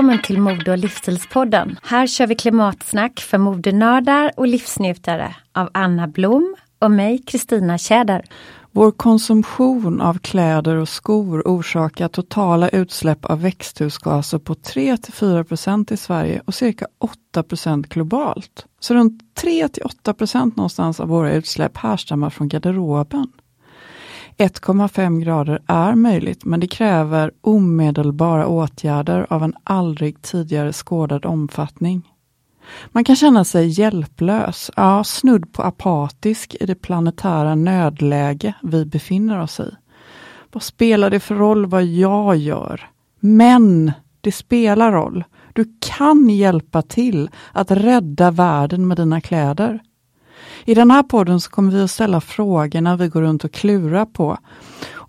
Välkommen till Mode och livsstilspodden. Här kör vi klimatsnack för modenördar och livsnjutare av Anna Blom och mig, Kristina Tjäder. Vår konsumtion av kläder och skor orsakar totala utsläpp av växthusgaser på 3-4% i Sverige och cirka 8% globalt. Så runt 3-8% någonstans av våra utsläpp härstammar från garderoben. 1,5 grader är möjligt, men det kräver omedelbara åtgärder av en aldrig tidigare skådad omfattning. Man kan känna sig hjälplös, ja snudd på apatisk i det planetära nödläge vi befinner oss i. Vad spelar det för roll vad jag gör? Men det spelar roll. Du kan hjälpa till att rädda världen med dina kläder. I den här podden så kommer vi att ställa frågorna vi går runt och klurar på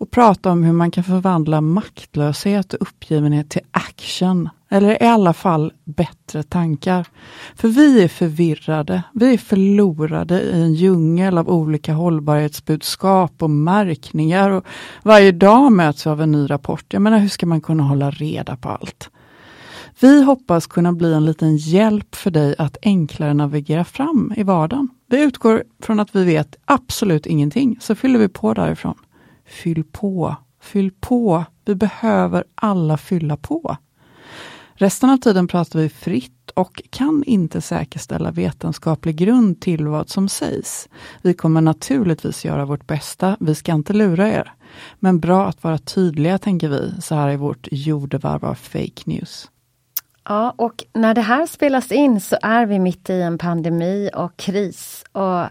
och prata om hur man kan förvandla maktlöshet och uppgivenhet till action, eller i alla fall bättre tankar. För vi är förvirrade, vi är förlorade i en djungel av olika hållbarhetsbudskap och märkningar och varje dag möts vi av en ny rapport. Jag menar, hur ska man kunna hålla reda på allt? Vi hoppas kunna bli en liten hjälp för dig att enklare navigera fram i vardagen. Vi utgår från att vi vet absolut ingenting, så fyller vi på därifrån. Fyll på, fyll på. Vi behöver alla fylla på. Resten av tiden pratar vi fritt och kan inte säkerställa vetenskaplig grund till vad som sägs. Vi kommer naturligtvis göra vårt bästa, vi ska inte lura er. Men bra att vara tydliga, tänker vi, så här i vårt jordevarv av fake news. Ja, och när det här spelas in så är vi mitt i en pandemi och kris. Och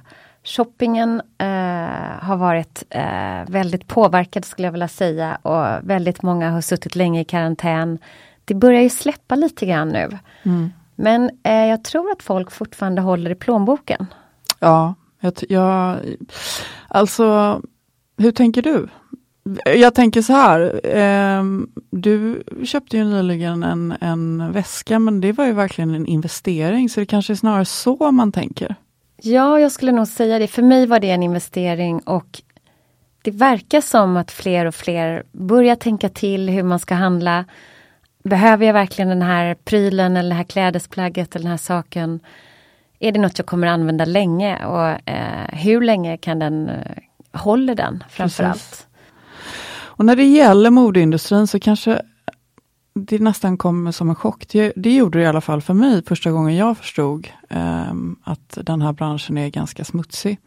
shoppingen eh, har varit eh, väldigt påverkad skulle jag vilja säga och väldigt många har suttit länge i karantän. Det börjar ju släppa lite grann nu. Mm. Men eh, jag tror att folk fortfarande håller i plånboken. Ja, jag, jag, alltså hur tänker du? Jag tänker så här, eh, du köpte ju nyligen en, en väska men det var ju verkligen en investering så det kanske är snarare så man tänker. Ja, jag skulle nog säga det. För mig var det en investering och det verkar som att fler och fler börjar tänka till hur man ska handla. Behöver jag verkligen den här prylen eller det här klädesplagget eller den här saken? Är det något jag kommer använda länge och eh, hur länge kan den, eh, håller den framförallt? Och när det gäller modeindustrin så kanske det nästan kommer som en chock. Det, det gjorde det i alla fall för mig första gången jag förstod eh, att den här branschen är ganska smutsig.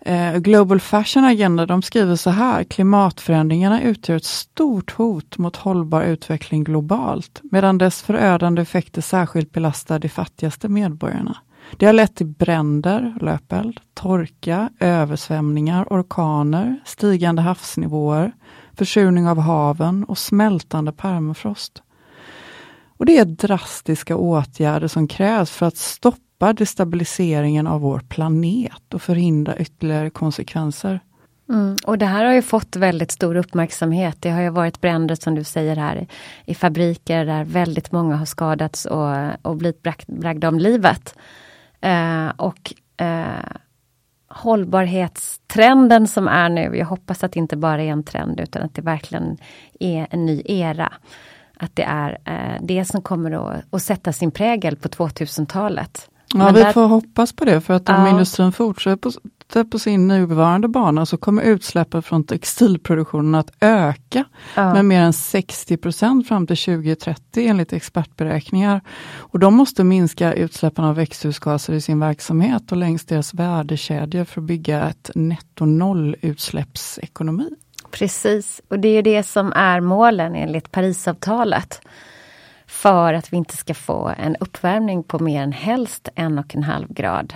Eh, Global Fashion Agenda de skriver så här, klimatförändringarna utgör ett stort hot mot hållbar utveckling globalt, medan dess förödande effekter särskilt belastar de fattigaste medborgarna. Det har lett till bränder, löpeld, torka, översvämningar, orkaner, stigande havsnivåer, försurning av haven och smältande permafrost. Och det är drastiska åtgärder som krävs för att stoppa destabiliseringen av vår planet och förhindra ytterligare konsekvenser. Mm, och det här har ju fått väldigt stor uppmärksamhet. Det har ju varit bränder som du säger här i fabriker där väldigt många har skadats och, och blivit bragda om livet. Eh, och eh, hållbarhetstrenden som är nu, jag hoppas att det inte bara är en trend utan att det verkligen är en ny era. Att det är eh, det som kommer att, att sätta sin prägel på 2000-talet. Ja, Men vi där... får hoppas på det för att om ja. industrin fortsätter på, sin nuvarande bana så kommer utsläppen från textilproduktionen att öka ja. med mer än 60 fram till 2030 enligt expertberäkningar. Och de måste minska utsläppen av växthusgaser i sin verksamhet och längs deras värdekedjor för att bygga ett netto noll utsläppsekonomi. Precis, och det är det som är målen enligt Parisavtalet för att vi inte ska få en uppvärmning på mer än helst en och en halv grad.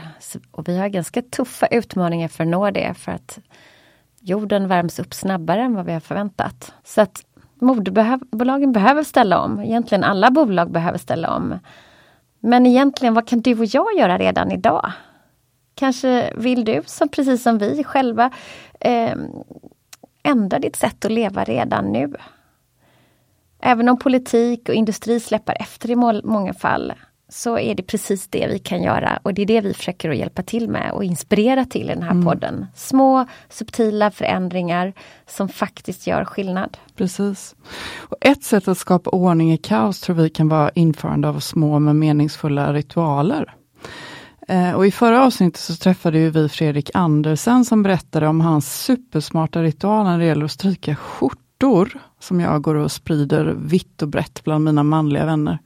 Och vi har ganska tuffa utmaningar för att nå det för att jorden värms upp snabbare än vad vi har förväntat. Så att moderbolagen behöver ställa om. Egentligen alla bolag behöver ställa om. Men egentligen, vad kan du och jag göra redan idag? Kanske vill du, som precis som vi själva, eh, ändra ditt sätt att leva redan nu. Även om politik och industri släpper efter i många fall så är det precis det vi kan göra och det är det vi försöker att hjälpa till med och inspirera till i den här mm. podden. Små subtila förändringar som faktiskt gör skillnad. Precis. Och ett sätt att skapa ordning i kaos tror vi kan vara införande av små men meningsfulla ritualer. Eh, och I förra avsnittet så träffade vi Fredrik Andersen som berättade om hans supersmarta ritual när det gäller att stryka skjortor som jag går och sprider vitt och brett bland mina manliga vänner.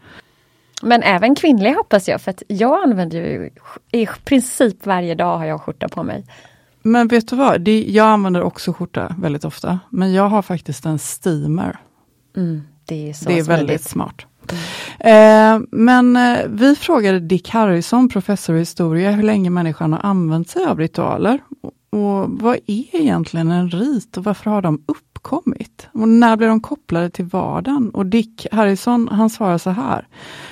Men även kvinnliga hoppas jag, för att jag använder ju i princip varje dag har jag skjorta på mig. Men vet du vad, det, jag använder också skjorta väldigt ofta, men jag har faktiskt en steamer. Mm, det är, det är väldigt smart. Mm. Eh, men eh, vi frågade Dick Harrison, professor i historia, hur länge människan har använt sig av ritualer. Och vad är egentligen en rit och varför har de uppkommit? Och när blir de kopplade till vardagen? Och Dick Harrison han svarar så här.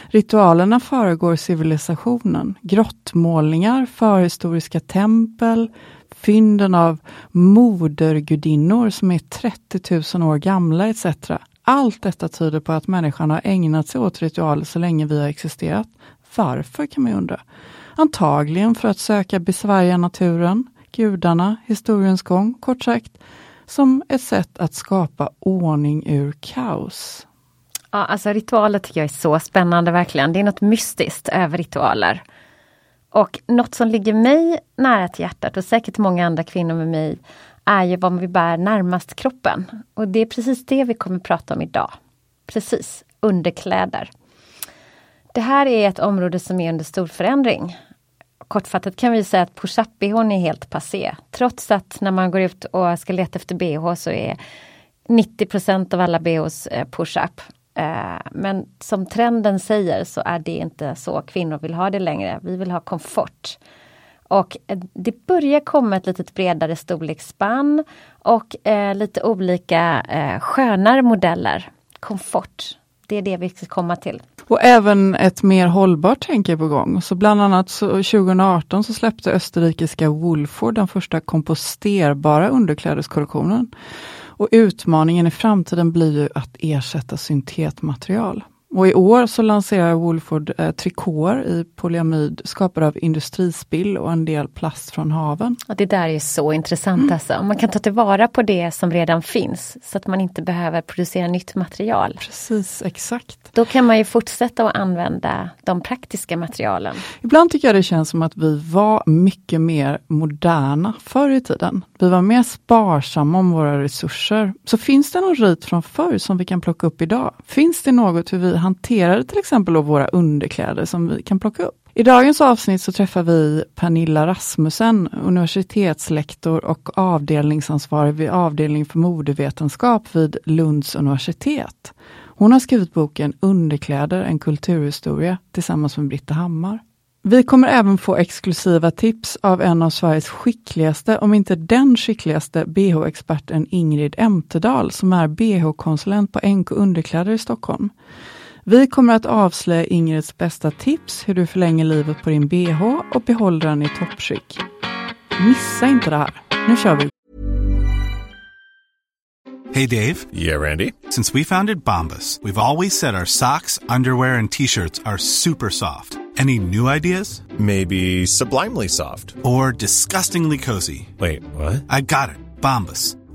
Ritualerna föregår civilisationen. Grottmålningar, förhistoriska tempel, fynden av modergudinnor som är 30 000 år gamla etc. Allt detta tyder på att människan har ägnat sig åt ritualer så länge vi har existerat. Varför kan man undra? Antagligen för att söka besvärja naturen, gudarna, historiens gång, kort sagt, som ett sätt att skapa ordning ur kaos. Ja, alltså ritualer tycker jag är så spännande verkligen. Det är något mystiskt över ritualer. Och något som ligger mig nära till hjärtat och säkert många andra kvinnor med mig är ju vad vi bär närmast kroppen. Och det är precis det vi kommer prata om idag. Precis, underkläder. Det här är ett område som är under stor förändring kortfattat kan vi säga att push-up-bhn är helt passé. Trots att när man går ut och ska leta efter bh så är 90% av alla bhs eh, push-up. Eh, men som trenden säger så är det inte så kvinnor vill ha det längre. Vi vill ha komfort. Och eh, det börjar komma ett lite bredare storleksspann och lite olika skönare modeller. Komfort det är det vi ska komma till. Och även ett mer hållbart tänk är på gång. Så bland annat så 2018 så släppte österrikiska Woolford den första komposterbara underklädeskollektionen. Och utmaningen i framtiden blir ju att ersätta syntetmaterial. Och i år så lanserar Woolford eh, trikåer i polyamid skapade av industrispill och en del plast från haven. Och det där är så intressant mm. alltså. Man kan ta tillvara på det som redan finns så att man inte behöver producera nytt material. Precis, exakt. Då kan man ju fortsätta att använda de praktiska materialen. Ibland tycker jag det känns som att vi var mycket mer moderna förr i tiden. Vi var mer sparsamma om våra resurser. Så finns det någon rit från förr som vi kan plocka upp idag? Finns det något hur vi hanterade till exempel våra underkläder som vi kan plocka upp. I dagens avsnitt så träffar vi Pernilla Rasmussen, universitetslektor och avdelningsansvarig vid avdelning för modevetenskap vid Lunds universitet. Hon har skrivit boken Underkläder, en kulturhistoria tillsammans med Britta Hammar. Vi kommer även få exklusiva tips av en av Sveriges skickligaste, om inte den skickligaste, bh-experten Ingrid Emtedal som är bh-konsulent på NK Underkläder i Stockholm. Vi kommer att avslöja Ingrids bästa tips hur du förlänger livet på din bh och behåller den i toppskick. Missa inte det här. Nu kör vi! Hey Dave. Yeah, Randy. Since we founded Bombus, we've always said our socks, underwear and t-shirts are super soft. Any new ideas? Maybe sublimely soft. Or disgustingly cozy. Wait, what? I got it. Bombus.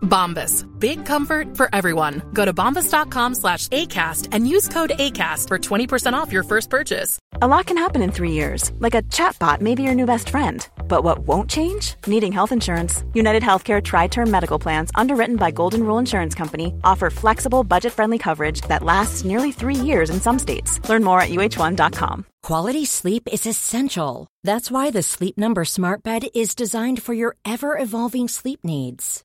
Bombas. Big comfort for everyone. Go to bombas.com slash ACAST and use code ACAST for 20% off your first purchase. A lot can happen in three years, like a chatbot may be your new best friend. But what won't change? Needing health insurance. United Healthcare Tri Term Medical Plans, underwritten by Golden Rule Insurance Company, offer flexible, budget friendly coverage that lasts nearly three years in some states. Learn more at uh1.com. Quality sleep is essential. That's why the Sleep Number Smart Bed is designed for your ever evolving sleep needs.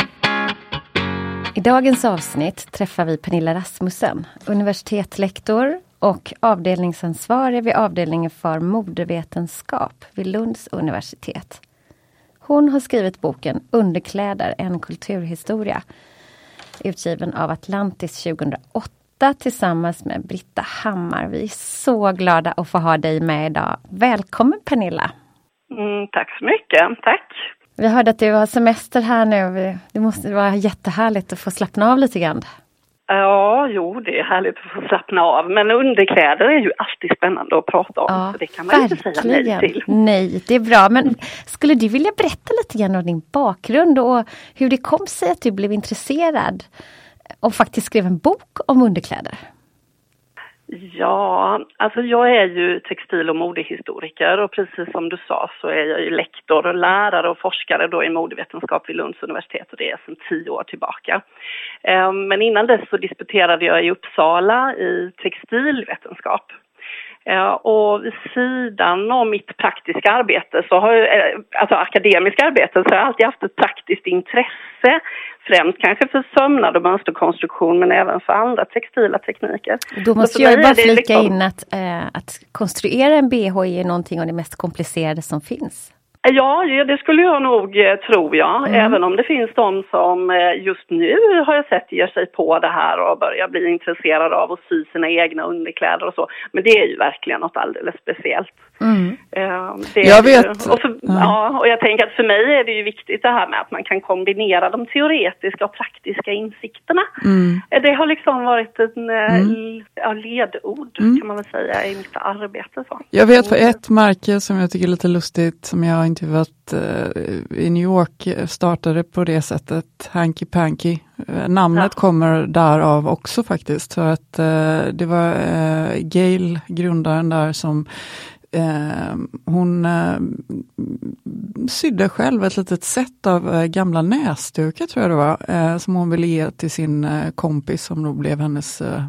I dagens avsnitt träffar vi Pernilla Rasmussen, universitetslektor och avdelningsansvarig vid avdelningen för modevetenskap vid Lunds universitet. Hon har skrivit boken Underkläder, en kulturhistoria, utgiven av Atlantis 2008 tillsammans med Britta Hammar. Vi är så glada att få ha dig med idag. Välkommen Pernilla! Mm, tack så mycket, tack! Vi hörde att du har semester här nu. Det måste vara jättehärligt att få slappna av lite grann. Ja, jo, det är härligt att få slappna av. Men underkläder är ju alltid spännande att prata om. Ja, det kan man inte säga nej verkligen. till. Nej, det är bra. Men skulle du vilja berätta lite grann om din bakgrund och hur det kom sig att du blev intresserad och faktiskt skrev en bok om underkläder? Ja, alltså jag är ju textil och modehistoriker och precis som du sa så är jag ju lektor och lärare och forskare då i modevetenskap vid Lunds universitet och det är sedan tio år tillbaka. Ehm, men innan dess så disputerade jag i Uppsala i textilvetenskap. Eh, Och vid sidan av mitt praktiska arbete, så har jag, eh, alltså akademiska arbete, så har jag alltid haft ett praktiskt intresse. Främst kanske för sömnad och mönsterkonstruktion men även för andra textila tekniker. Då måste jag bara flika liksom- in att, eh, att konstruera en bh är någonting av det mest komplicerade som finns. Ja, det skulle jag nog eh, tro, ja. Mm. Även om det finns de som eh, just nu har jag sett ger sig på det här och börjar bli intresserade av att sy sina egna underkläder och så. Men det är ju verkligen något alldeles speciellt. Eh, det Jag är det ju. vet. Och för, Ja. ja, och jag tänker att för mig är det ju viktigt det här med att man kan kombinera de teoretiska och praktiska insikterna. Mm. Det har liksom varit en eh, Mm. ja, ledord Mm. kan man väl säga i mitt arbete. Så. Jag vet för ett märke som jag tycker är lite lustigt, som jag har intervjuat eh, i New York, eh, startade på det sättet, Hanky Panky. Namnet kommer därav också faktiskt, för att eh, det var eh, Gail, grundaren där, som eh, hon eh, sydde själv ett litet set av eh, gamla näsdukar tror jag det var, eh, som hon ville ge till sin eh, kompis som då blev hennes eh,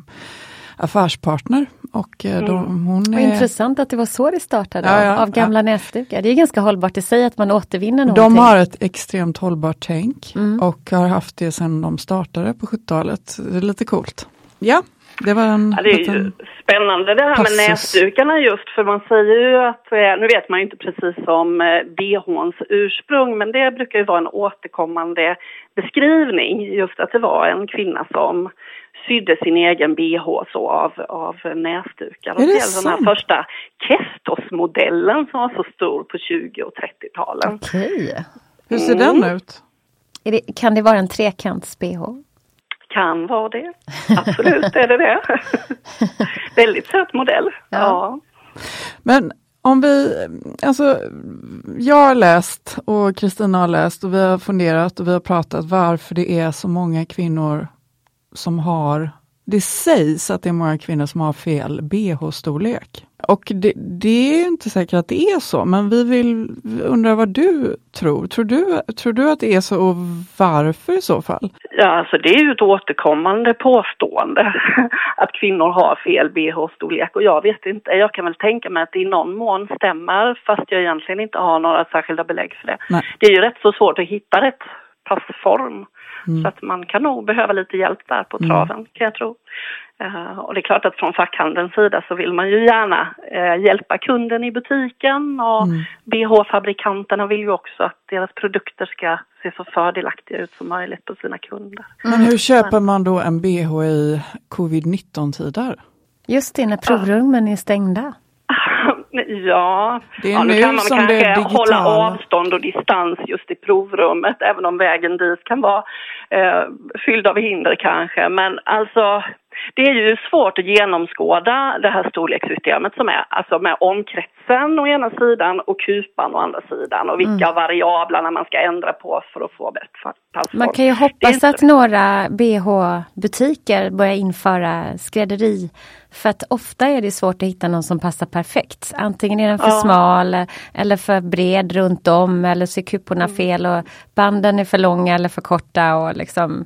affärspartner. Och, då, Mm. hon är, intressant att det var så det startade, Ja, ja, av gamla ja. näsdukar. Det är ganska hållbart i sig att man återvinner någonting. de har ett extremt hållbart tänk Mm. och har haft det sedan de startade på 70-talet. Det är lite coolt. Ja, det var en Ja, det är liten... ju spännande det här passus. med näsdukarna just för man säger ju att, eh, nu vet man ju inte precis om eh, bhns ursprung men det brukar ju vara en återkommande beskrivning just att det var en kvinna som sydde sin egen bh så av, av näsdukar. Och Är det det är den här första Kestos-modellen som var så stor på 20 och 30-talen. Okej. Hur ser Mm. den ut? Är det, kan det vara en trekants-bh? Kan vara det. Absolut är det det. Väldigt söt modell. ja. Men om vi, alltså jag har läst och Kristina har läst och vi har funderat och vi har pratat varför det är så många kvinnor som har, det sägs att det är många kvinnor som har fel bh-storlek. Och det, det är inte säkert att det är så, men vi vill undra vad du tror. Tror du, tror du att det är så och varför i så fall? Ja, alltså det är ju ett återkommande påstående att kvinnor har fel bh-storlek och jag vet inte, jag kan väl tänka mig att det i någon mån stämmer fast jag egentligen inte har några särskilda belägg för det. Nej. Det är ju rätt så svårt att hitta rätt passform Mm. så att man kan nog behöva lite hjälp där på Mm. traven kan jag tro. Eh, och det är klart att från fackhandelns sida så vill man ju gärna eh, hjälpa kunden i butiken och Mm. bh-fabrikanterna vill ju också att deras produkter ska se så fördelaktiga ut som möjligt på sina kunder. Men hur köper man då en bh i covid-19-tider? Just det, när provrummen är stängda. Ja, Det är ja, nu nu kan man som kanske hålla avstånd och distans just i provrummet, även om vägen dit kan vara eh, fylld av hinder kanske. Men alltså, det är ju svårt att genomskåda det här storlekssystemet som är, alltså med omkretsen å ena sidan och kupan å andra sidan och vilka Mm. variablerna man ska ändra på för att få bättre passform. Man kan ju hoppas inte- att några bh-butiker börjar införa skrädderi. För att ofta är det svårt att hitta någon som passar perfekt. Antingen är den för Ja. smal eller för bred runt om eller så är kuporna Mm. fel och banden är för långa eller för korta. Och liksom,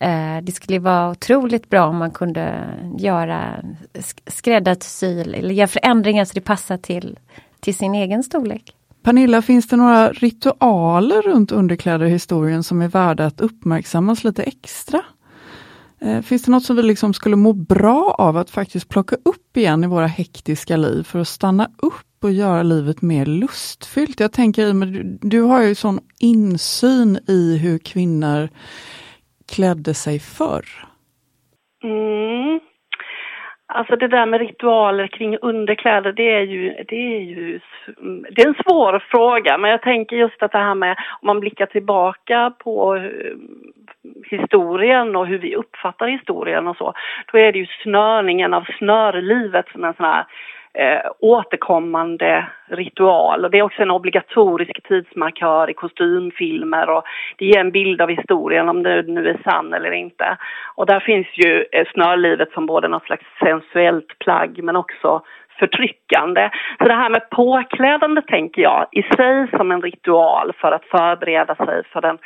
eh, det skulle vara otroligt bra om man kunde göra sk- skräddarsy eller göra förändringar så det passar till, till sin egen storlek. Pernilla, finns det några ritualer runt underkläder i historien som är värda att uppmärksammas lite extra? Eh, finns det något som vi liksom skulle må bra av att faktiskt plocka upp igen i våra hektiska liv för att stanna upp och göra livet mer lustfyllt? Jag tänker, i och med- du, du har ju sån insyn i hur kvinnor klädde sig förr. Mm. Alltså det där med ritualer kring underkläder, det är ju, det är ju mm, det är en svår fråga. Men jag tänker just att det här med om man blickar tillbaka på eh, historien och hur vi uppfattar historien och så. Då är det ju snörningen av snörlivet som en sån här eh, återkommande ritual och det är också en obligatorisk tidsmarkör i kostymfilmer och det ger en bild av historien om det nu är sann eller inte. Och där finns ju eh, snörlivet som både något slags sensuellt plagg men också förtryckande. Så det här med påklädande tänker jag i sig som en ritual för att förbereda sig för den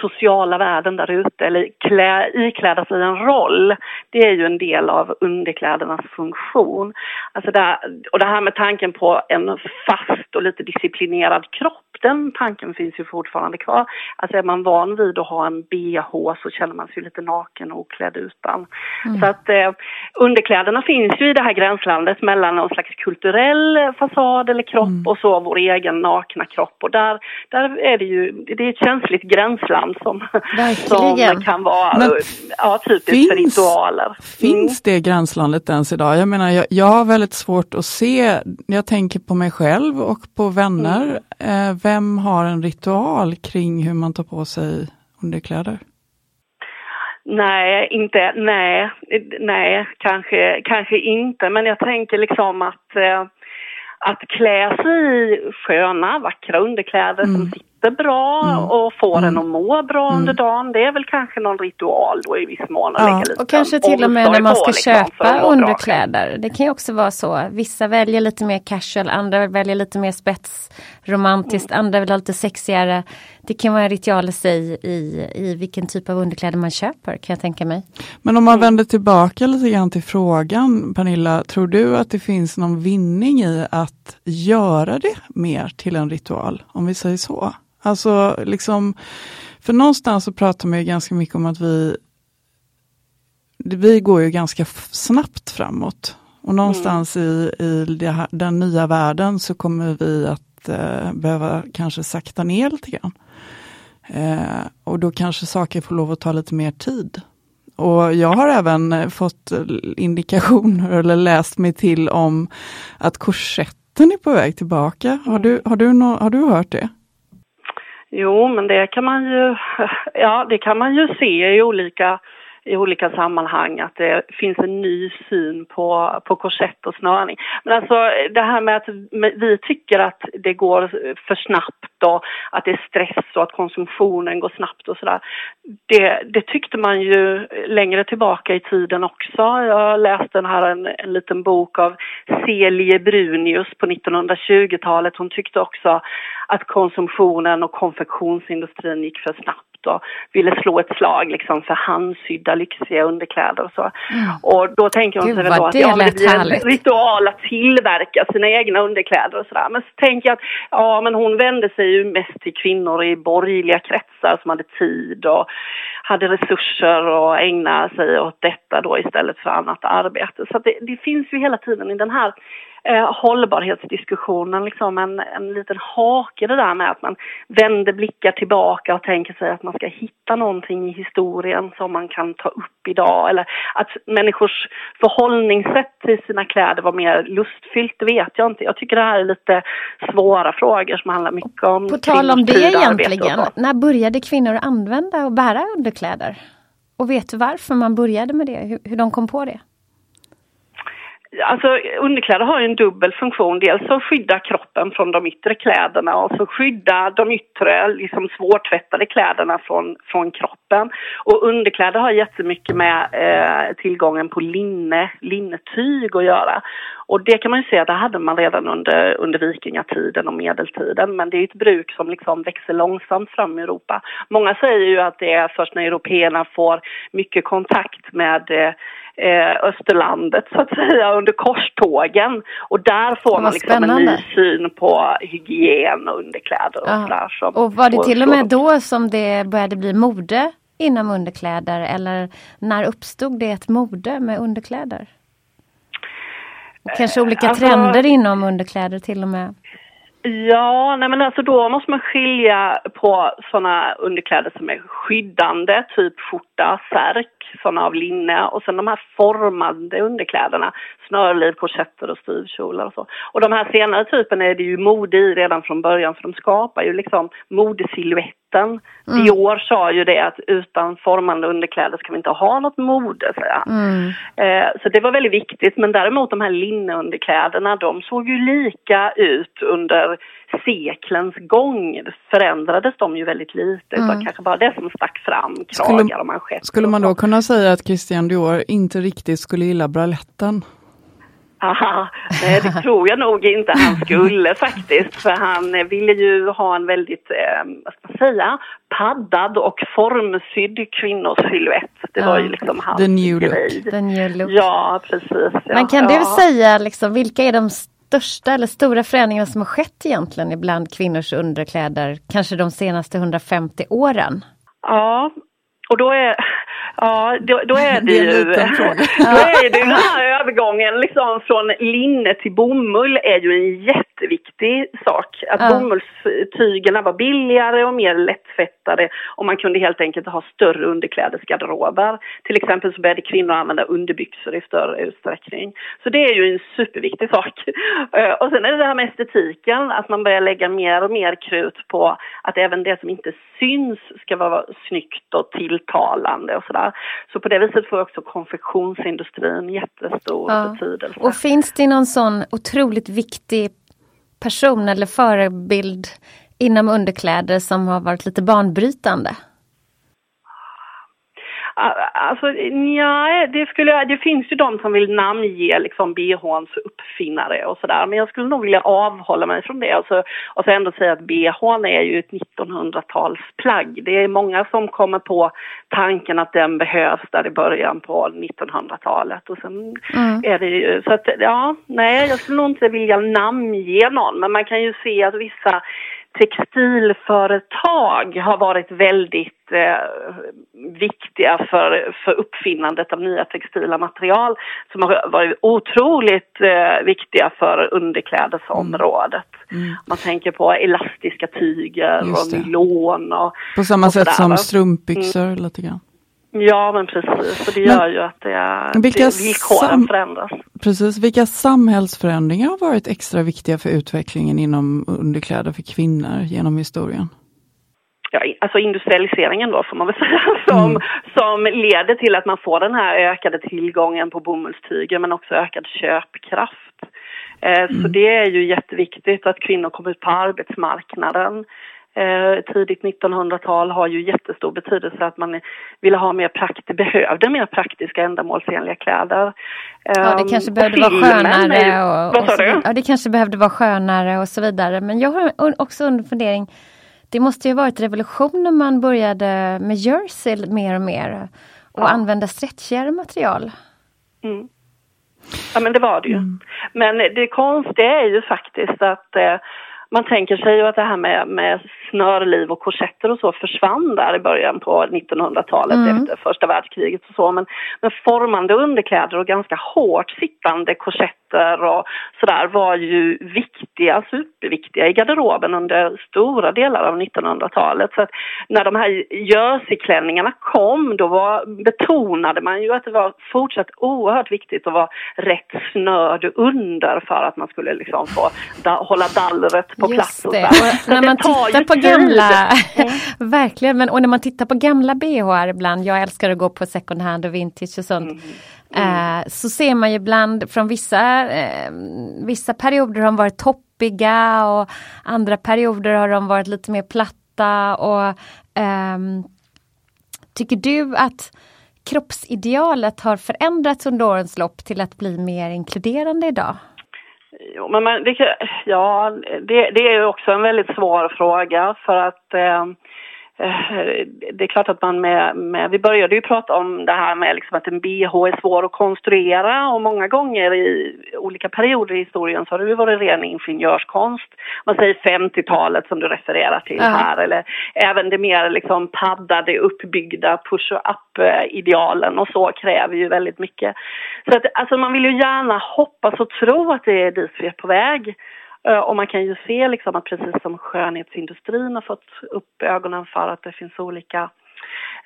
sociala världen där ute eller klä, ikläda sig en roll. Det är ju en del av underklädernas funktion. Alltså där, och det här med tanken på en fast och lite disciplinerad kropp, den tanken finns ju fortfarande kvar. Alltså är man van vid att ha en bh så känner man sig lite naken och oklädd utan. Mm. Så att eh, underkläderna finns ju i det här gränslandet mellan någon slags kulturell fasad eller kropp och så vår egen nakna kropp. Och där, där är det ju, det är ett känsligt gränsland som, Verkligen. som kan vara Men ja, typiskt för finns- ritualer. Finns det gränslandet ens idag? Jag menar, jag, jag har väldigt svårt att se, jag tänker på mig själv och på vänner, eh, vem har en ritual kring hur man tar på sig underkläder? Nej, inte, nej, nej, kanske, kanske inte. Men jag tänker liksom att, eh, att klä sig i sköna, vackra underkläder som sitter äter bra Mm. och får Mm. en att må bra under dagen. Det är väl kanske någon ritual då i viss mån. Ja, och kanske till och med när man ska liksom, köpa underkläder. Det kan ju också vara så. Vissa väljer lite mer casual, andra väljer lite mer spetsromantiskt, Mm. andra vill ha lite sexigare. Det kan vara en ritual i sig i, i vilken typ av underkläder man köper kan jag tänka mig. Men om man vänder tillbaka lite grann till frågan, Pernilla, tror du att det finns någon vinning i att göra det mer till en ritual, om vi säger så? Alltså, liksom, för någonstans så pratar man ju ganska mycket om att vi vi går ju ganska snabbt framåt. Och någonstans i, i det här, den nya världen så kommer vi att eh, behöva kanske sakta ner lite grann. Eh, och då kanske saker får lov att ta lite mer tid. Och jag har även eh, fått eh, indikationer eller läst mig till om att korsetten är på väg tillbaka. Har du, har du, nå- har du hört det? Jo, men det kan man ju, ja, det kan man ju se i olika, i olika sammanhang att det finns en ny syn på, på korsett och snörning. Men alltså det här med att vi tycker att det går för snabbt och att det är stress och att konsumtionen går snabbt och sådär. Det, det tyckte man ju längre tillbaka i tiden också. Jag läste den här en, en liten bok av Celie Brunius på 1920-talet. Hon tyckte också att konsumtionen och konfektionsindustrin gick för snabbt och ville slå ett slag liksom för handsydda lyxiga underkläder och så. Och då tänker hon Gud, sig väl då att ja, det blir en ritual att tillverka sina egna underkläder och sådär. Men så tänker jag att ja, men hon vände sig ju mest till kvinnor i borgerliga kretsar som hade tid och hade resurser att ägna sig åt detta då istället för annat arbete. Så det, det finns ju hela tiden i den här eh, hållbarhetsdiskussionen liksom en, en liten hake det där med att man vänder blickar tillbaka och tänker sig att man ska hitta någonting i historien som man kan ta upp idag eller att människors förhållningssätt till sina kläder var mer lustfyllt, det vet jag inte. Jag tycker det här är lite svåra frågor som handlar mycket om På tal om det egentligen, när började kvinnor använda och bära underkläder? Och vet du varför man började med det? Hur, hur de kom på det? Alltså underkläder har ju en dubbel funktion. Dels att skydda kroppen från de yttre kläderna och så skydda de yttre, liksom svårtvättade kläderna från, från kroppen. Och underkläder har jättemycket med eh, tillgången på linne, linnetyg att göra. Och det kan man ju att det hade man redan under, under vikingatiden och medeltiden. Men det är ett bruk som liksom växer långsamt fram i Europa. Många säger ju att det är först när européerna får mycket kontakt med eh, eh, Österlandet så att säga under korstågen. Och där får man liksom en ny syn på hygien och underkläder och sådär. Som, Och var det till och med då som det började bli mode inom underkläder? Eller när uppstod det ett mode med underkläder? Kanske olika alltså- trender inom underkläder till och med. Ja, nej men alltså då måste man skilja på sådana underkläder som är skyddande, typ skjorta, särk, sådana av linne och sen de här formade underkläderna, snörliv, korsetter och styvkjolar och så. Och de här senare typen är det ju mode i redan från början för de skapar ju liksom modesilhuetten. Mm. Dior sa ju det att utan formande underkläder ska vi inte ha något mode, säger han. Mm. Eh, Så det var väldigt viktigt. Men däremot de här linneunderkläderna, de såg ju lika ut under seklens gång. Förändrades de ju väldigt lite. Mm. Utan kanske bara det som stack fram, Skulle- kragar och manschetter. Skulle man då kunna säga att Christian Dior inte riktigt skulle gilla braletten? Aha, nej, det tror jag nog inte han skulle faktiskt. För han ville ju ha en väldigt, eh, vad ska man säga, paddad och formsydd kvinnosilhuett. Det var ju liksom hans The new look. grej. The new look. Ja, precis. Ja, Men kan ja. du säga liksom, vilka är de största eller stora förändringarna som har skett egentligen ibland kvinnors underkläder, kanske de senaste 150 åren? Ja, och då är, ja, då, då är det, ju... Då är det den här övergången liksom från linne till bomull är ju en jätteviktig sak. Att Ja. bomullstygerna var billigare och mer lättfettade och man kunde helt enkelt ha större underklädesgarderober. Till exempel så började kvinnor använda underbyxor i större utsträckning. Så det är ju en superviktig sak. Eh, Och sen är det det här med estetiken, att man börjar lägga mer och mer krut på att även det som inte syns ska vara snyggt och tilltalande och sådär. Så på det viset får också konfektionsindustrin jättestor Ja. betydelse. Och finns det någon sån otroligt viktig person eller förebild inom underkläder som har varit lite banbrytande? Alltså, nej, det, skulle, det finns ju de som vill namnge liksom bhns uppfinnare och sådär. Men jag skulle nog vilja avhålla mig från det. Alltså, och så ändå säga att bhn är ju ett 1900-talsplagg. Det är många som kommer på tanken att den behövs där i början på 1900-talet. Och sen mm. är det ju, så att ja, nej, jag skulle nog inte vilja namnge någon. Men man kan ju se att vissa textilföretag har varit väldigt eh, viktiga för, för uppfinnandet av nya textila material som har varit otroligt eh, viktiga för underklädesområdet. Mm. Mm. Man tänker på elastiska tyger och nylon och På samma och sätt som strumpbyxor mm. lite grann. Ja, men precis. Och det gör ju att det är, vilka det, villkoren förändras. Precis. Vilka samhällsförändringar har varit extra viktiga för utvecklingen inom underkläder för kvinnor genom historien? Ja, alltså industrialiseringen då får man väl säga, som, mm. som leder till att man får den här ökade tillgången på bomullstyger men också ökad köpkraft. Eh, mm. Så det är ju jätteviktigt att kvinnor kommer ut på arbetsmarknaden eh, tidigt 1900-tal har ju jättestor betydelse att man ville ha mer prakt behövde mer praktiska ändamålsenliga kläder. Ja, det kanske ehm, behövde vara skönare. Och, och, du? Ja, det kanske behövde vara skönare och så vidare. Men jag har också en fundering. Det måste ju varit revolution när man började med jersey mer och mer och ja. använda stretchigare material. Mm. Ja men det var det ju. Mm. Men det konstiga är ju faktiskt att eh, man tänker sig ju att det här med, med snörliv och korsetter och så försvann där i början på 1900-talet mm. efter första världskriget och så. Men, men formande underkläder och ganska hårt sittande korsetter och sådär var ju viktiga, superviktiga i garderoben under stora delar av 1900-talet. Så att när de här jerseyklänningarna kom då var, betonade man ju att det var fortsatt oerhört viktigt att vara rätt snörd under för att man skulle liksom få da, hålla dallret på plats. Och det. Och när man tittar på gamla, mm. verkligen, men och när man tittar på gamla bh ibland, jag älskar att gå på second hand och vintage och sånt. Mm. Mm. Eh, så ser man ju ibland från vissa, eh, vissa perioder har de varit toppiga och andra perioder har de varit lite mer platta och eh, Tycker du att kroppsidealet har förändrats under årens lopp till att bli mer inkluderande idag? Jo, men man, det, ja, det, det är också en väldigt svår fråga för att Eh, det är klart att man med, med, vi började ju prata om det här med liksom att en bh är svår att konstruera och många gånger i olika perioder i historien så har det ju varit ren ingenjörskonst. Man säger 50-talet som du refererar till här eller även det mer liksom paddade uppbyggda push-up-idealen och så kräver ju väldigt mycket. Så att alltså man vill ju gärna hoppas och tro att det är dit vi är på väg. Eh, och man kan ju se liksom att precis som skönhetsindustrin har fått upp ögonen för att det finns olika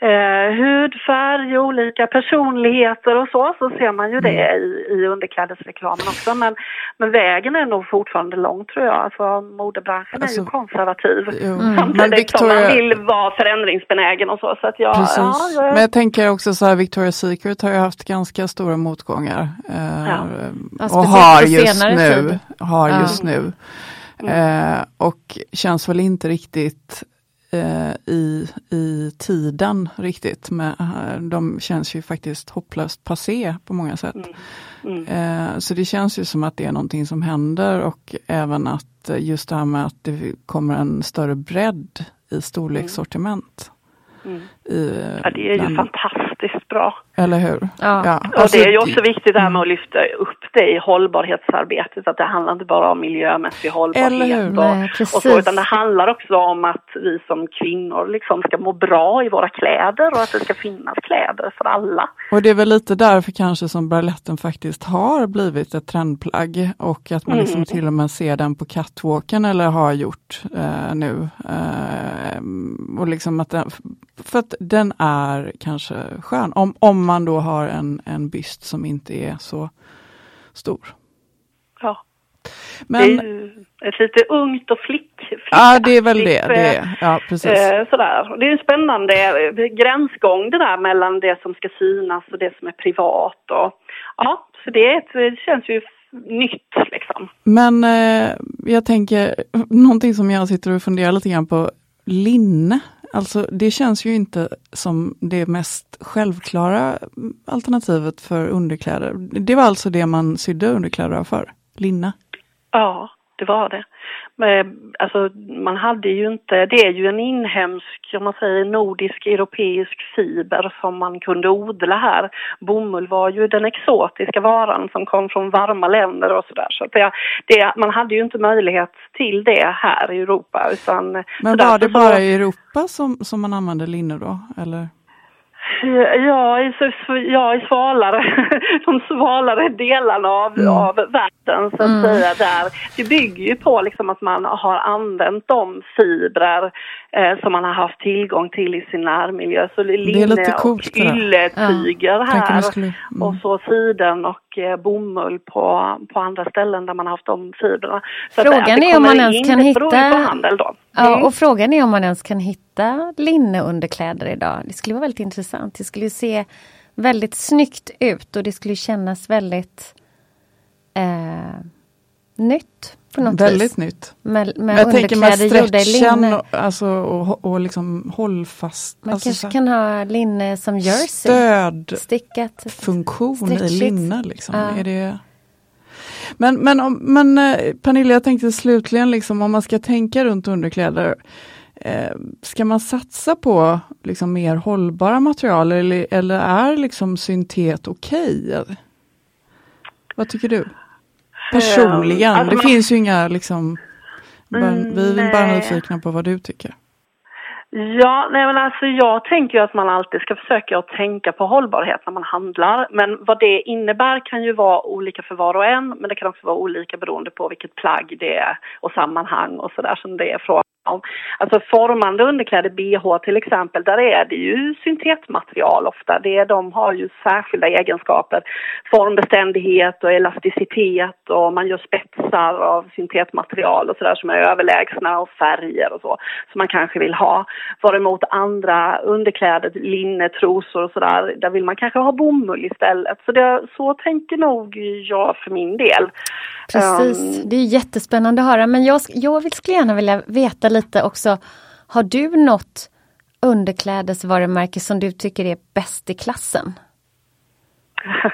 eh, hudfärg, olika personligheter och så, så ser man ju det mm. i, i underklädesreklamen också. Men, men vägen är nog fortfarande lång tror jag. Alltså modebranschen alltså, är ju alltså, konservativ. Mm. Samtidigt Victoria... som man vill vara förändringsbenägen och så. så att jag, ja, jag... Men jag tänker också så här, Victoria's Secret har ju haft ganska stora motgångar. Eh, ja. Och har just nu. Har just nu. Mm. Eh, och känns väl inte riktigt eh, i, i tiden riktigt. Men, eh, de känns ju faktiskt hopplöst passé på många sätt. Mm. Mm. Eh, så det känns ju som att det är någonting som händer och även att just det här med att det kommer en större bredd i storlekssortiment. Mm. I, ja, det är ju fantastiskt bra. Eller hur? Ja. ja. Och alltså, det är ju också viktigt det här med att lyfta upp det i hållbarhetsarbetet, att det handlar inte bara om miljömässig hållbarhet och, Nej, och, så, utan det handlar också om att vi som kvinnor liksom ska må bra i våra kläder och att det ska finnas kläder för alla. Och det är väl lite därför kanske som braletten faktiskt har blivit ett trendplagg och att man liksom mm. till och med ser den på catwalken eller har gjort eh, nu. Eh, och liksom att den, för att den är kanske skön, om, om man då har en, en byst som inte är så stor. Ja. Men, det är ju ett lite ungt och flick. Ja, det är väl det. det är, ja, precis. Eh, sådär. Det är en spännande gränsgång det där mellan det som ska synas och det som är privat. Och, ja, så det, det känns ju nytt liksom. Men eh, jag tänker, någonting som jag sitter och funderar lite grann på, linne. Alltså det känns ju inte som det mest självklara alternativet för underkläder. Det var alltså det man sydde underkläder av för, linne? Ja, det var det. Men, alltså, man hade ju inte, det är ju en inhemsk, om man säger nordisk europeisk fiber som man kunde odla här. Bomull var ju den exotiska varan som kom från varma länder och sådär. Så, det, det, man hade ju inte möjlighet till det här i Europa. Utan, Men var det bara så, i Europa som, som man använde linne då, eller? Ja, i, ja, i svalare, de svalare delarna av, mm. av världen så att mm. säga. Där. Det bygger ju på liksom att man har använt de fibrer eh, som man har haft tillgång till i sin närmiljö. Så linne och ylletyger ja. här skulle, mm. och så siden och eh, bomull på, på andra ställen där man har haft de fibrerna. Så frågan att, är om man ens kan hitta... Ja, mm. och frågan är om man ens kan hitta linneunderkläder idag. Det skulle vara väldigt intressant. Det skulle se väldigt snyggt ut och det skulle kännas väldigt eh, nytt. På något Väldigt vis. nytt. Med, med jag tänker med stretchen och, alltså, och, och liksom hållfast. Man alltså, kanske kan ha linne som jersey. Stödfunktion i linne. Liksom. Ja. Är det... Men, men, men eh, Pernilla, jag tänkte slutligen liksom, om man ska tänka runt underkläder. Eh, ska man satsa på liksom, mer hållbara material eller, eller är liksom syntet okej? Okay? Vad tycker du? Personligen, alltså, det finns ju inga liksom, bara, mm, vi är bara nyfikna på vad du tycker. Ja, nej men alltså jag tänker ju att man alltid ska försöka att tänka på hållbarhet när man handlar. Men vad det innebär kan ju vara olika för var och en, men det kan också vara olika beroende på vilket plagg det är och sammanhang och sådär som det är från Alltså formande underkläder, bh till exempel, där är det ju syntetmaterial ofta. Det, de har ju särskilda egenskaper. Formbeständighet och elasticitet och man gör spetsar av syntetmaterial och sådär som är överlägsna och färger och så som man kanske vill ha. Varemot andra underkläder, linne, trosor och sådär, där vill man kanske ha bomull istället. Så, det, så tänker nog jag för min del. Precis, um, det är jättespännande att höra men jag, jag skulle gärna vilja veta lite också, har du något underklädesvarumärke som du tycker är bäst i klassen?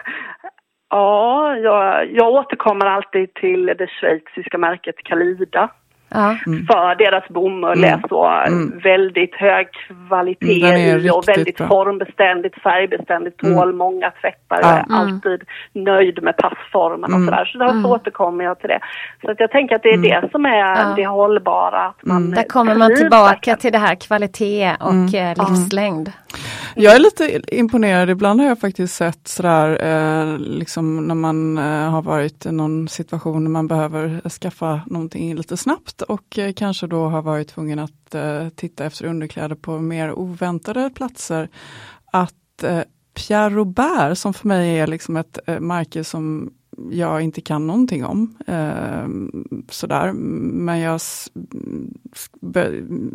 ja, jag, jag återkommer alltid till det schweiziska märket Kalida. Ja. Mm. För deras bomull mm. är så mm. väldigt hög kvalitet mm, och väldigt bra. formbeständigt, färgbeständigt, tål mm. många tvättar. Ja. Är mm. alltid nöjd med passformen och sådär. Så därför mm. återkommer jag till det. Så att jag tänker att det är det som är ja. det hållbara. Att man Där kommer man tillbaka till det här kvalitet och eh, livslängd. Jag är lite imponerad, ibland har jag faktiskt sett sådär, eh, liksom när man eh, har varit i någon situation där man behöver skaffa någonting lite snabbt och eh, kanske då har varit tvungen att eh, titta efter underkläder på mer oväntade platser. Att eh, Pierre Robert, som för mig är liksom ett eh, märke som jag inte kan någonting om. Eh, sådär. Men jag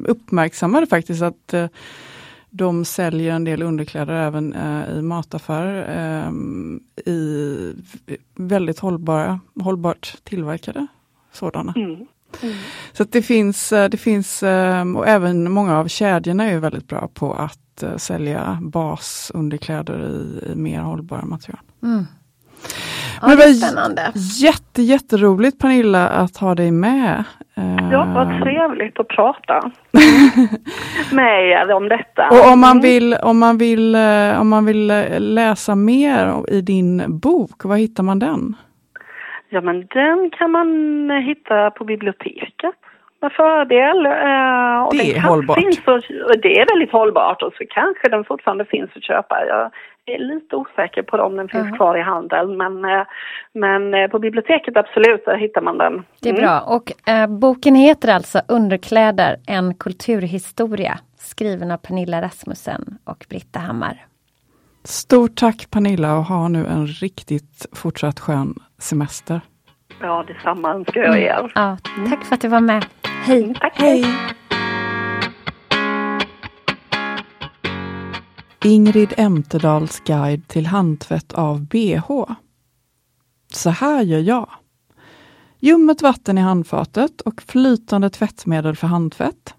uppmärksammade faktiskt att eh, de säljer en del underkläder även eh, i mataffärer eh, i väldigt hållbara, hållbart tillverkade sådana. Mm. Mm. Så det finns, eh, det finns, eh, och även många av kedjorna är väldigt bra på att eh, sälja basunderkläder i, i mer hållbara material. Mm. Ja, Men det var spännande. Jätte, jätteroligt Pernilla att ha dig med. Ja, vad trevligt att prata med er om detta. Och om man mm. vill, om man vill, om man vill läsa mer i din bok, var hittar man den? Ja, men den kan man hitta på biblioteket med fördel. Eh, och det är hållbart. Finns och, det är väldigt hållbart och så kanske den fortfarande finns att köpa. Jag är lite osäker på om den finns uh -huh. kvar i handeln men, eh, men eh, på biblioteket absolut, där hittar man den. Det är mm. bra och eh, boken heter alltså Underkläder, en kulturhistoria skriven av Pernilla Rasmussen och Britta Hammar. Stort tack Pernilla och ha nu en riktigt fortsatt skön semester. Ja, detsamma önskar jag er. Mm. Ja, tack för att du var med. Hej! Tack, hej! Ingrid Emtedals guide till handtvätt av bh. Så här gör jag. Ljummet vatten i handfatet och flytande tvättmedel för handtvätt.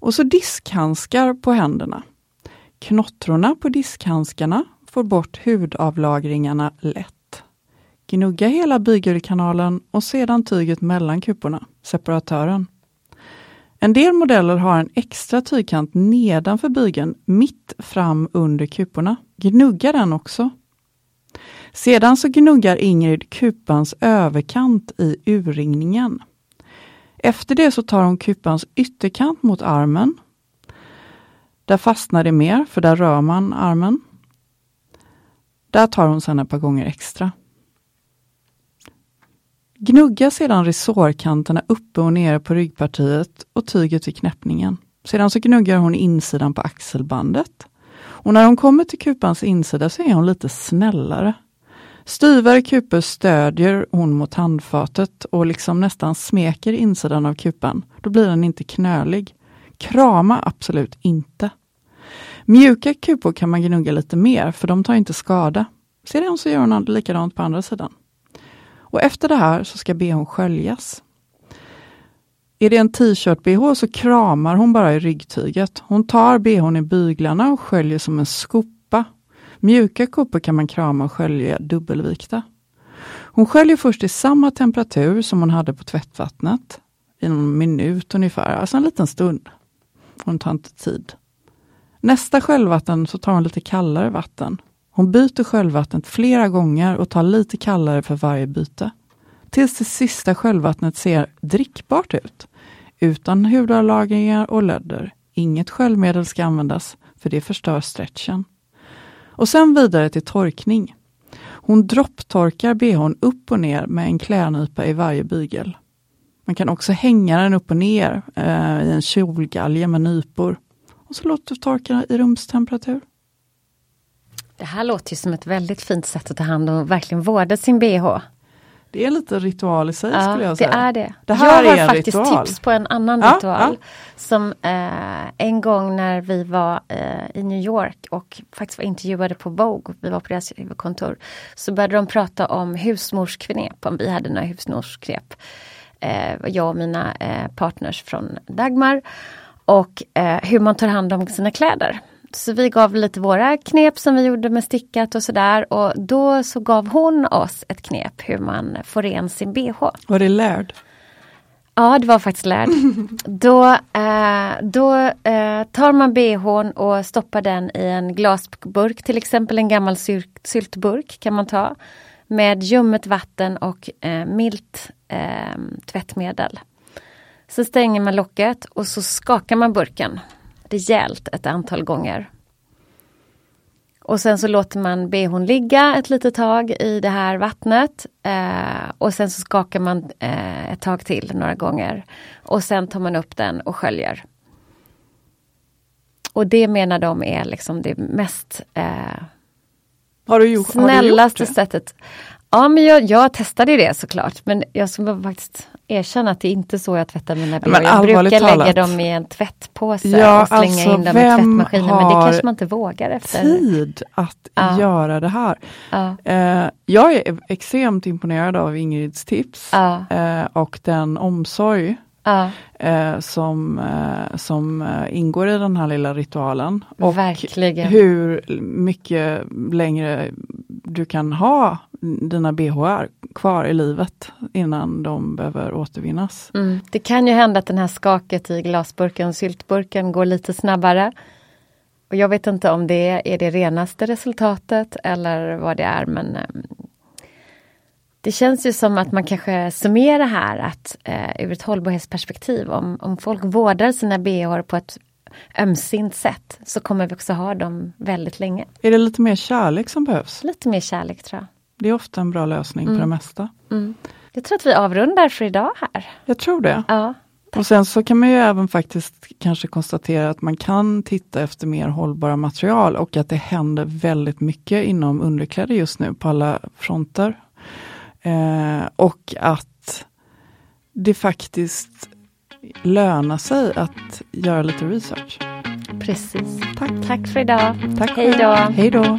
Och så diskhandskar på händerna. Knottrorna på diskhandskarna får bort hudavlagringarna lätt. Gnugga hela bygelkanalen och sedan tyget mellan kuporna, separatören. En del modeller har en extra tygkant nedanför bygeln, mitt fram under kuporna. Gnugga den också. Sedan så gnuggar Ingrid kupans överkant i urringningen. Efter det så tar hon kupans ytterkant mot armen. Där fastnar det mer, för där rör man armen. Där tar hon sedan ett par gånger extra. Gnugga sedan resårkanterna uppe och nere på ryggpartiet och tyget vid knäppningen. Sedan så gnuggar hon insidan på axelbandet. Och när hon kommer till kupans insida så är hon lite snällare. Styvare kupor stödjer hon mot handfatet och liksom nästan smeker insidan av kupan. Då blir den inte knölig. Krama absolut inte. Mjuka kupor kan man gnugga lite mer för de tar inte skada. Sedan så gör hon likadant på andra sidan. Och efter det här så ska bhn sköljas. Är det en t-shirt-bh så kramar hon bara i ryggtyget. Hon tar bhn i byglarna och sköljer som en skopa. Mjuka koppor kan man krama och skölja dubbelvikta. Hon sköljer först i samma temperatur som hon hade på tvättvattnet. I någon minut ungefär, alltså en liten stund. Hon tar inte tid. Nästa sköljvatten så tar hon lite kallare vatten. Hon byter sköljvattnet flera gånger och tar lite kallare för varje byte. Tills det sista sköljvattnet ser drickbart ut. Utan hudavlagringar och lödder. Inget sköljmedel ska användas, för det förstör stretchen. Och sen vidare till torkning. Hon dropptorkar bhn upp och ner med en klädnypa i varje bygel. Man kan också hänga den upp och ner eh, i en kjolgalge med nypor. Och så låter du torka i rumstemperatur. Det här låter ju som ett väldigt fint sätt att ta hand om och verkligen vårda sin bh. Det är lite ritual i sig ja, skulle jag säga. det är det. det här jag har är faktiskt ritual. tips på en annan Ja, ritual. ja. Som eh, en gång när vi var eh, i New York och faktiskt var intervjuade på Vogue, vi var på deras huvudkontor, så började de prata om husmorsknep, om vi hade några husmorsknep. Eh, jag och mina eh, partners från Dagmar. Och eh, hur man tar hand om sina kläder. Så vi gav lite våra knep som vi gjorde med stickat och sådär. Och då så gav hon oss ett knep hur man får ren sin bh. Var det lärd? Ja, det var faktiskt lärd. då eh, då eh, tar man bhn och stoppar den i en glasburk, till exempel en gammal syl- syltburk kan man ta. Med ljummet vatten och eh, milt eh, tvättmedel. Så stänger man locket och så skakar man burken rejält ett antal gånger. Och sen så låter man bhn ligga ett litet tag i det här vattnet. Eh, och sen så skakar man eh, ett tag till några gånger. Och sen tar man upp den och sköljer. Och det menar de är liksom det mest eh, Har du gjort, har du snällaste gjort det? sättet. Ja men jag, jag testade det såklart men jag ska faktiskt erkänna att det är inte så jag tvättar mina. Men Jag brukar lägga talat. dem i en tvättpåse Ja, och slänga alltså, in dem i tvättmaskinen men det kanske man inte vågar efter. Tid att Ja. göra det här. Ja. Eh, jag är extremt imponerad av Ingrids tips eh, och den omsorg eh, som, eh, som eh, ingår i den här lilla ritualen. Och Verkligen. hur mycket längre du kan ha dina BHR kvar i livet innan de behöver återvinnas. Mm. Det kan ju hända att den här skaket i glasburken, syltburken, går lite snabbare. Och jag vet inte om det är det renaste resultatet eller vad det är men ehm, det känns ju som att man kanske summerar här att eh, ur ett hållbarhetsperspektiv om, om folk vårdar sina bh på ett ömsint sätt så kommer vi också ha dem väldigt länge. Är det lite mer kärlek som behövs? Lite mer kärlek tror jag. Det är ofta en bra lösning på Mm. det mesta. Mm. Jag tror att vi avrundar för idag här. Jag tror det. Ja. Och sen så kan man ju även faktiskt kanske konstatera att man kan titta efter mer hållbara material och att det händer väldigt mycket inom underkläder just nu på alla fronter. Eh, och att det faktiskt lönar sig att göra lite research. Precis. Tack. Tack för idag. Tack Hej då. Hej då.